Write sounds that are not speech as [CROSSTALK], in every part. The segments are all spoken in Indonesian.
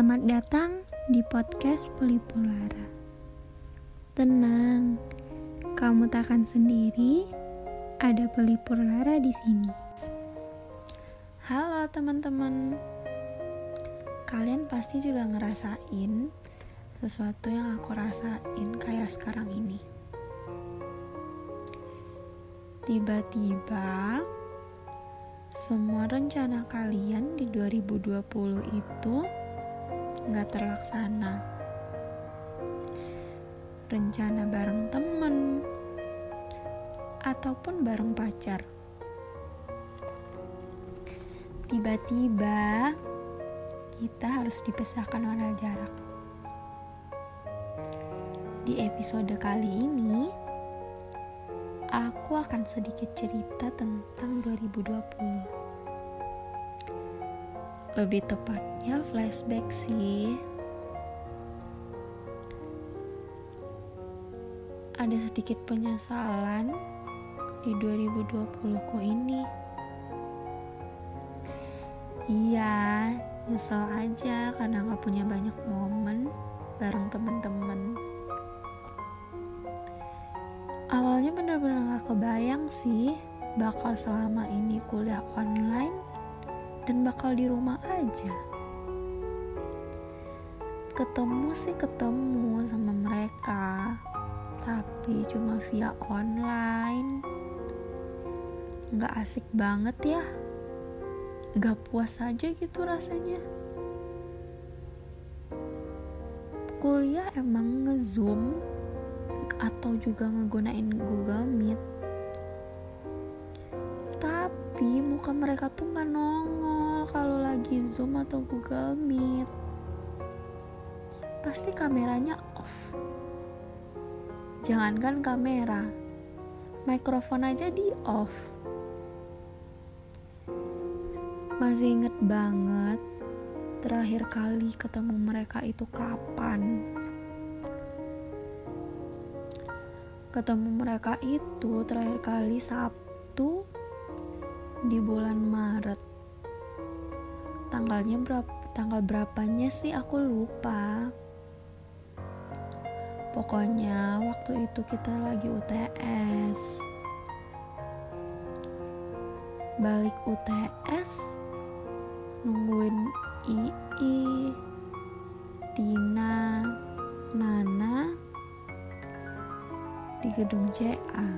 Selamat datang di podcast Polipolara. Tenang, kamu takkan sendiri. Ada Pelipur Lara di sini. Halo teman-teman. Kalian pasti juga ngerasain sesuatu yang aku rasain kayak sekarang ini. Tiba-tiba semua rencana kalian di 2020 itu nggak terlaksana. Rencana bareng temen ataupun bareng pacar. Tiba-tiba kita harus dipisahkan oleh jarak. Di episode kali ini, aku akan sedikit cerita tentang 2020. Lebih tepatnya flashback sih. Ada sedikit penyesalan di 2020 ku ini. Iya, nyesel aja karena gak punya banyak momen bareng temen-temen awalnya bener-bener gak kebayang sih bakal selama ini kuliah online dan bakal di rumah aja. Ketemu sih ketemu sama mereka tapi cuma via online. Gak asik banget ya. Gak puas aja gitu rasanya. Kuliah emang ngezoom atau juga ngegunain Google Meet. Tapi muka mereka tuh nggak kalau lagi Zoom atau Google Meet? Pasti kameranya off. Jangankan kamera mikrofon aja di off. Masih inget banget terakhir kali ketemu mereka itu kapan? Ketemu mereka itu terakhir kali Sabtu di bulan Maret tanggalnya berapa tanggal berapanya sih? Aku lupa. Pokoknya waktu itu kita lagi UTS balik UTS nungguin Ii Tina Nana di gedung CA.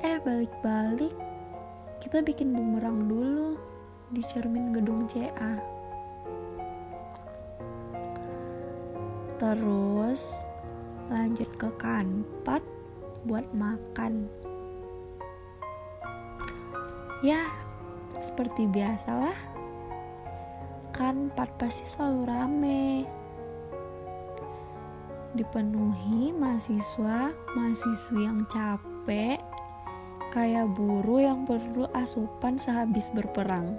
Eh balik-balik kita bikin bumerang dulu di cermin gedung CA. Terus lanjut ke kanpat buat makan. Ya, seperti biasalah. Kanpat pasti selalu rame dipenuhi mahasiswa mahasiswi yang capek kayak buru yang perlu asupan sehabis berperang.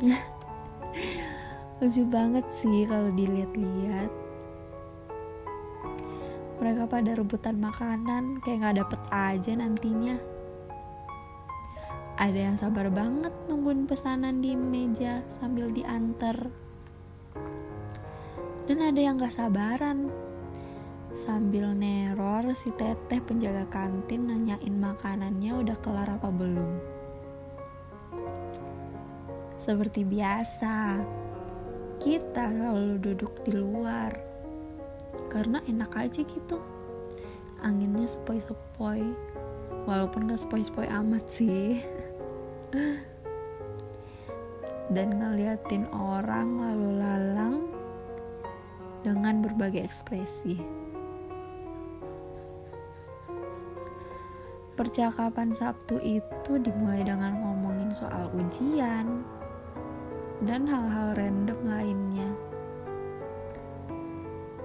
[LAUGHS] Lucu banget sih kalau dilihat-lihat. Mereka pada rebutan makanan kayak nggak dapet aja nantinya. Ada yang sabar banget nungguin pesanan di meja sambil diantar. Dan ada yang gak sabaran sambil neror si teteh penjaga kantin nanyain makanannya udah kelar apa belum. Seperti biasa kita selalu duduk di luar. Karena enak aja gitu. Anginnya sepoi-sepoi. Walaupun gak sepoi-sepoi amat sih. [LAUGHS] Dan ngeliatin orang lalu lalang dengan berbagai ekspresi. Percakapan Sabtu itu dimulai dengan ngomongin soal ujian dan hal-hal random lainnya.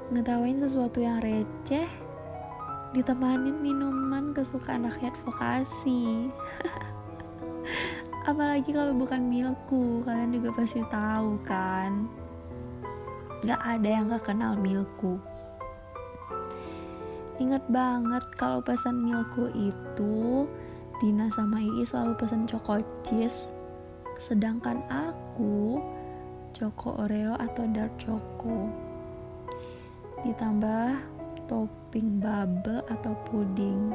Ngetawain sesuatu yang receh ditemanin minuman kesukaan rakyat vokasi. [LAUGHS] Apalagi kalau bukan milku, kalian juga pasti tahu kan. Gak ada yang gak kenal Milku. Ingat banget kalau pesan Milku itu Tina sama Ii selalu pesan choco cheese Sedangkan aku Choco Oreo atau dark choco. Ditambah topping bubble atau puding.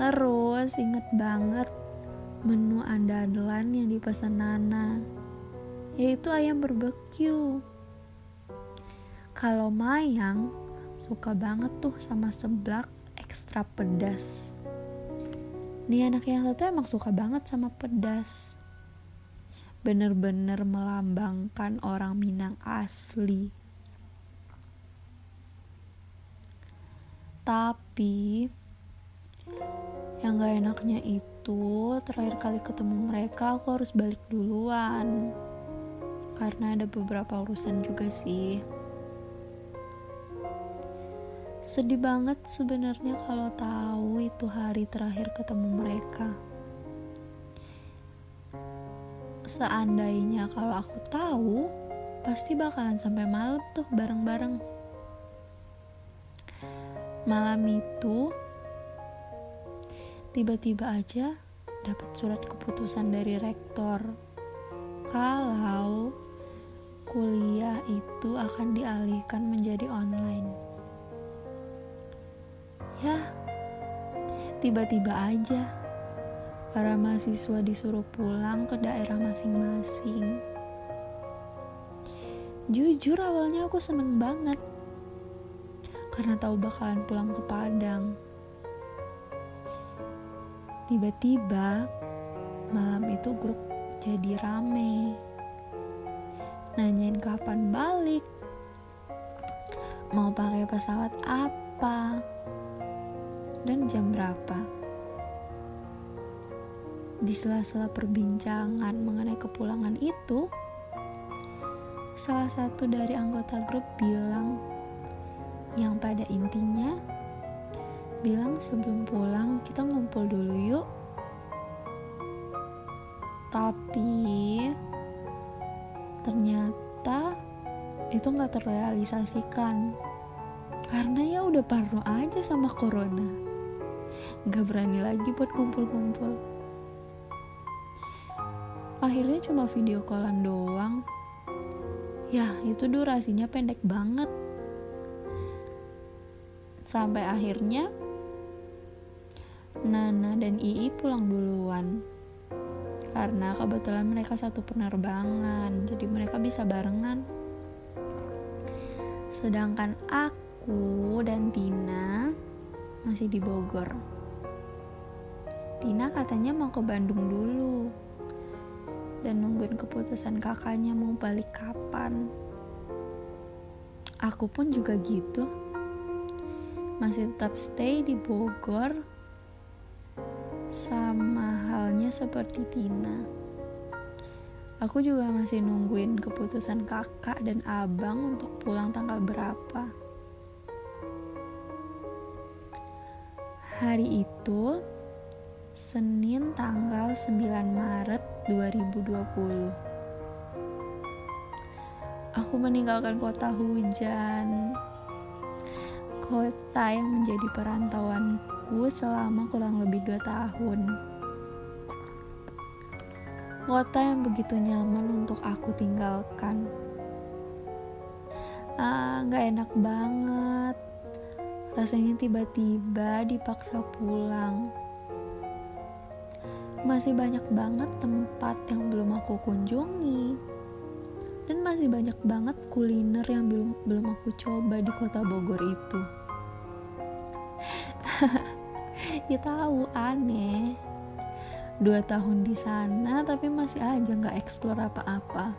Terus inget banget menu andalan yang dipesan Nana, yaitu ayam barbeque. Kalau Mayang suka banget tuh sama seblak ekstra pedas. Nih anak yang satu emang suka banget sama pedas. Bener-bener melambangkan orang Minang asli. Tapi yang gak enaknya itu terakhir kali ketemu mereka aku harus balik duluan karena ada beberapa urusan juga sih sedih banget sebenarnya kalau tahu itu hari terakhir ketemu mereka. Seandainya kalau aku tahu pasti bakalan sampai malam tuh bareng-bareng. Malam itu tiba-tiba aja dapat surat keputusan dari rektor. Kalau kuliah itu akan dialihkan menjadi online. Ya, tiba-tiba aja para mahasiswa disuruh pulang ke daerah masing-masing. Jujur awalnya aku seneng banget karena tahu bakalan pulang ke Padang. Tiba-tiba malam itu grup jadi rame. Nanyain kapan balik, mau pakai pesawat apa, dan jam berapa. Di sela-sela perbincangan mengenai kepulangan itu, salah satu dari anggota grup bilang yang pada intinya bilang sebelum pulang kita ngumpul dulu yuk. Tapi ternyata itu nggak terrealisasikan. Karena ya udah parno aja sama corona nggak berani lagi buat kumpul-kumpul. Akhirnya cuma video callan doang. Ya itu durasinya pendek banget. Sampai akhirnya Nana dan Ii pulang duluan. Karena kebetulan mereka satu penerbangan jadi mereka bisa barengan. Sedangkan aku dan Tina masih di Bogor Tina katanya mau ke Bandung dulu dan nungguin keputusan kakaknya mau balik kapan. Aku pun juga gitu. Masih tetap stay di Bogor sama halnya seperti Tina. Aku juga masih nungguin keputusan kakak dan abang untuk pulang tanggal berapa. Hari itu Senin tanggal 9 Maret 2020 aku meninggalkan kota hujan kota yang menjadi perantauanku selama kurang lebih dua tahun. Kota yang begitu nyaman untuk aku tinggalkan. Ah, nggak enak banget. Rasanya tiba-tiba dipaksa pulang. Masih banyak banget tempat yang belum aku kunjungi. Dan masih banyak banget kuliner yang belum belum aku coba di kota Bogor itu. [LAUGHS] ya tahu aneh. Dua tahun di sana tapi masih aja nggak eksplor apa-apa.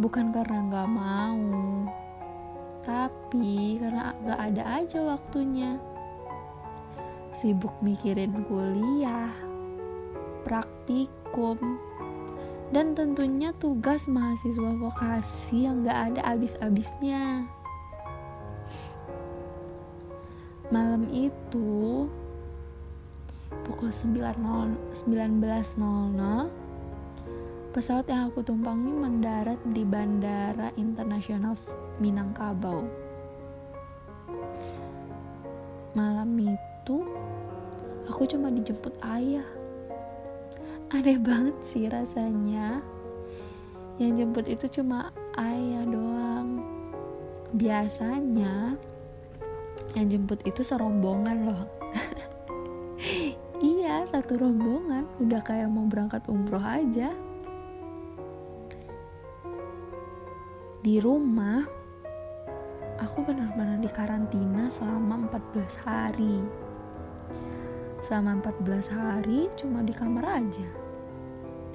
Bukan karena nggak mau tapi karena nggak ada aja waktunya sibuk mikirin kuliah praktikum dan tentunya tugas mahasiswa vokasi yang gak ada abis-abisnya. Malam itu pukul 19.00 pesawat yang aku tumpangi mendarat di Bandara Internasional Minangkabau. Malam itu aku cuma dijemput ayah. Aneh banget sih rasanya. Yang jemput itu cuma ayah doang. Biasanya yang jemput itu serombongan loh. [LAUGHS] Iya satu rombongan. Udah kayak mau berangkat umroh aja. Di rumah aku benar-benar di karantina selama 14 hari selama 14 hari cuma di kamar aja.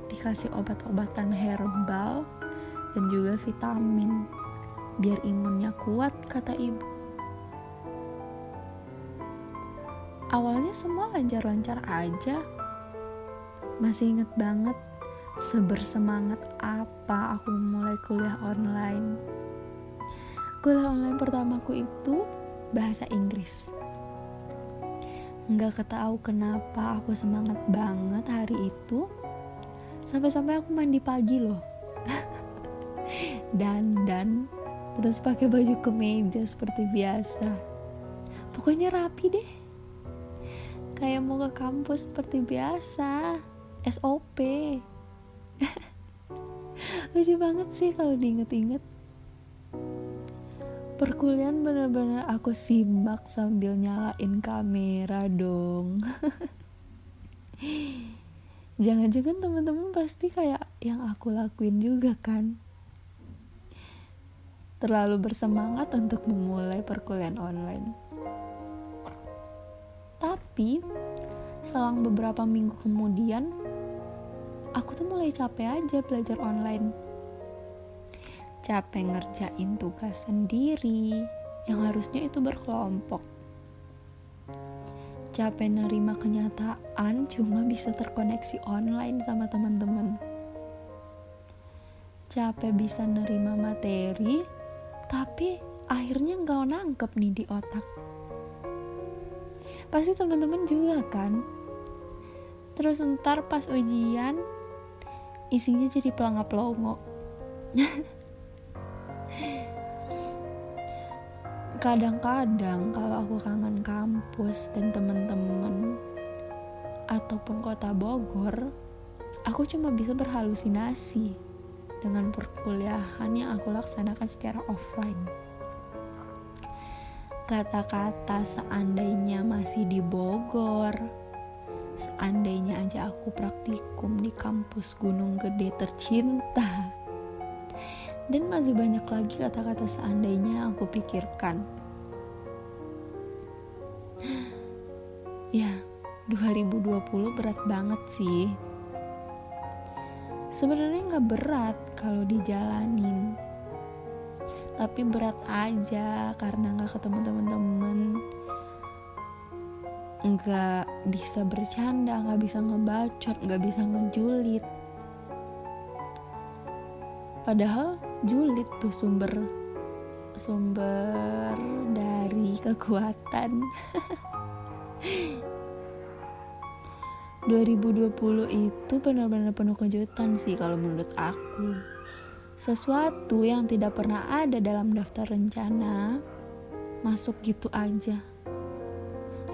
Dikasih obat-obatan herbal dan juga vitamin biar imunnya kuat kata ibu. Awalnya semua lancar-lancar aja. Masih inget banget sebersemangat apa aku mulai kuliah online. Kuliah online pertamaku itu bahasa Inggris nggak ketahu kenapa aku semangat banget hari itu. Sampai-sampai aku mandi pagi loh. [LAUGHS] Dan dan terus pakai baju kemeja seperti biasa. Pokoknya rapi deh. Kayak mau ke kampus seperti biasa. SOP [LAUGHS] lucu banget sih kalau diinget-inget perkuliahan bener-bener aku simak sambil nyalain kamera dong. [LAUGHS] Jangan-jangan teman-teman pasti kayak yang aku lakuin juga kan? Terlalu bersemangat untuk memulai perkuliahan online. Tapi selang beberapa minggu kemudian aku tuh mulai capek aja belajar online capek ngerjain tugas sendiri yang harusnya itu berkelompok. Capek nerima kenyataan cuma bisa terkoneksi online sama teman-teman. Capek bisa nerima materi tapi akhirnya nggak nangkep nih di otak. Pasti teman-teman juga kan? Terus ntar pas ujian isinya jadi pelangap longo [LAUGHS] kadang-kadang kalau aku kangen kampus dan temen-temen ataupun kota Bogor aku cuma bisa berhalusinasi dengan perkuliahan yang aku laksanakan secara offline kata-kata seandainya masih di Bogor Seandainya aja aku praktikum di kampus Gunung Gede tercinta. Dan masih banyak lagi kata-kata seandainya aku pikirkan. Ya, 2020 berat banget sih. Sebenarnya nggak berat kalau dijalanin. Tapi berat aja karena nggak ketemu teman-teman nggak bisa bercanda nggak bisa ngebacot nggak bisa ngejulit padahal julid tuh sumber sumber dari kekuatan. 2020 itu benar-benar penuh kejutan sih kalau menurut aku. Sesuatu yang tidak pernah ada dalam daftar rencana masuk gitu aja.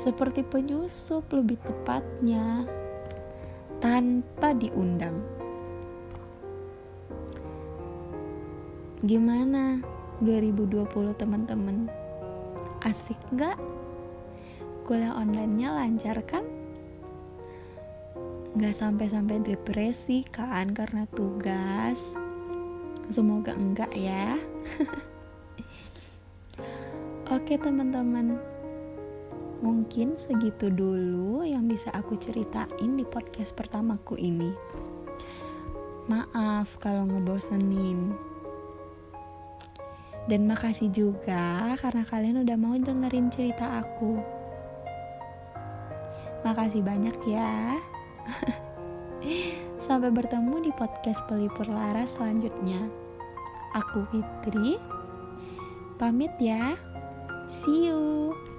Seperti penyusup lebih tepatnya tanpa diundang. Gimana 2020 teman-teman? Asik nggak? Kuliah online-nya lancar kan? Nggak sampai-sampai depresi kan karena tugas? Semoga enggak ya. [LAUGHS] Oke teman-teman, Mungkin segitu dulu yang bisa aku ceritain di podcast pertamaku ini. Maaf kalau ngebosenin. Dan makasih juga karena kalian udah mau dengerin cerita aku. Makasih banyak ya. [LAUGHS] Sampai bertemu di podcast Pelipur Laras selanjutnya. Aku Fitri. Pamit ya. See you.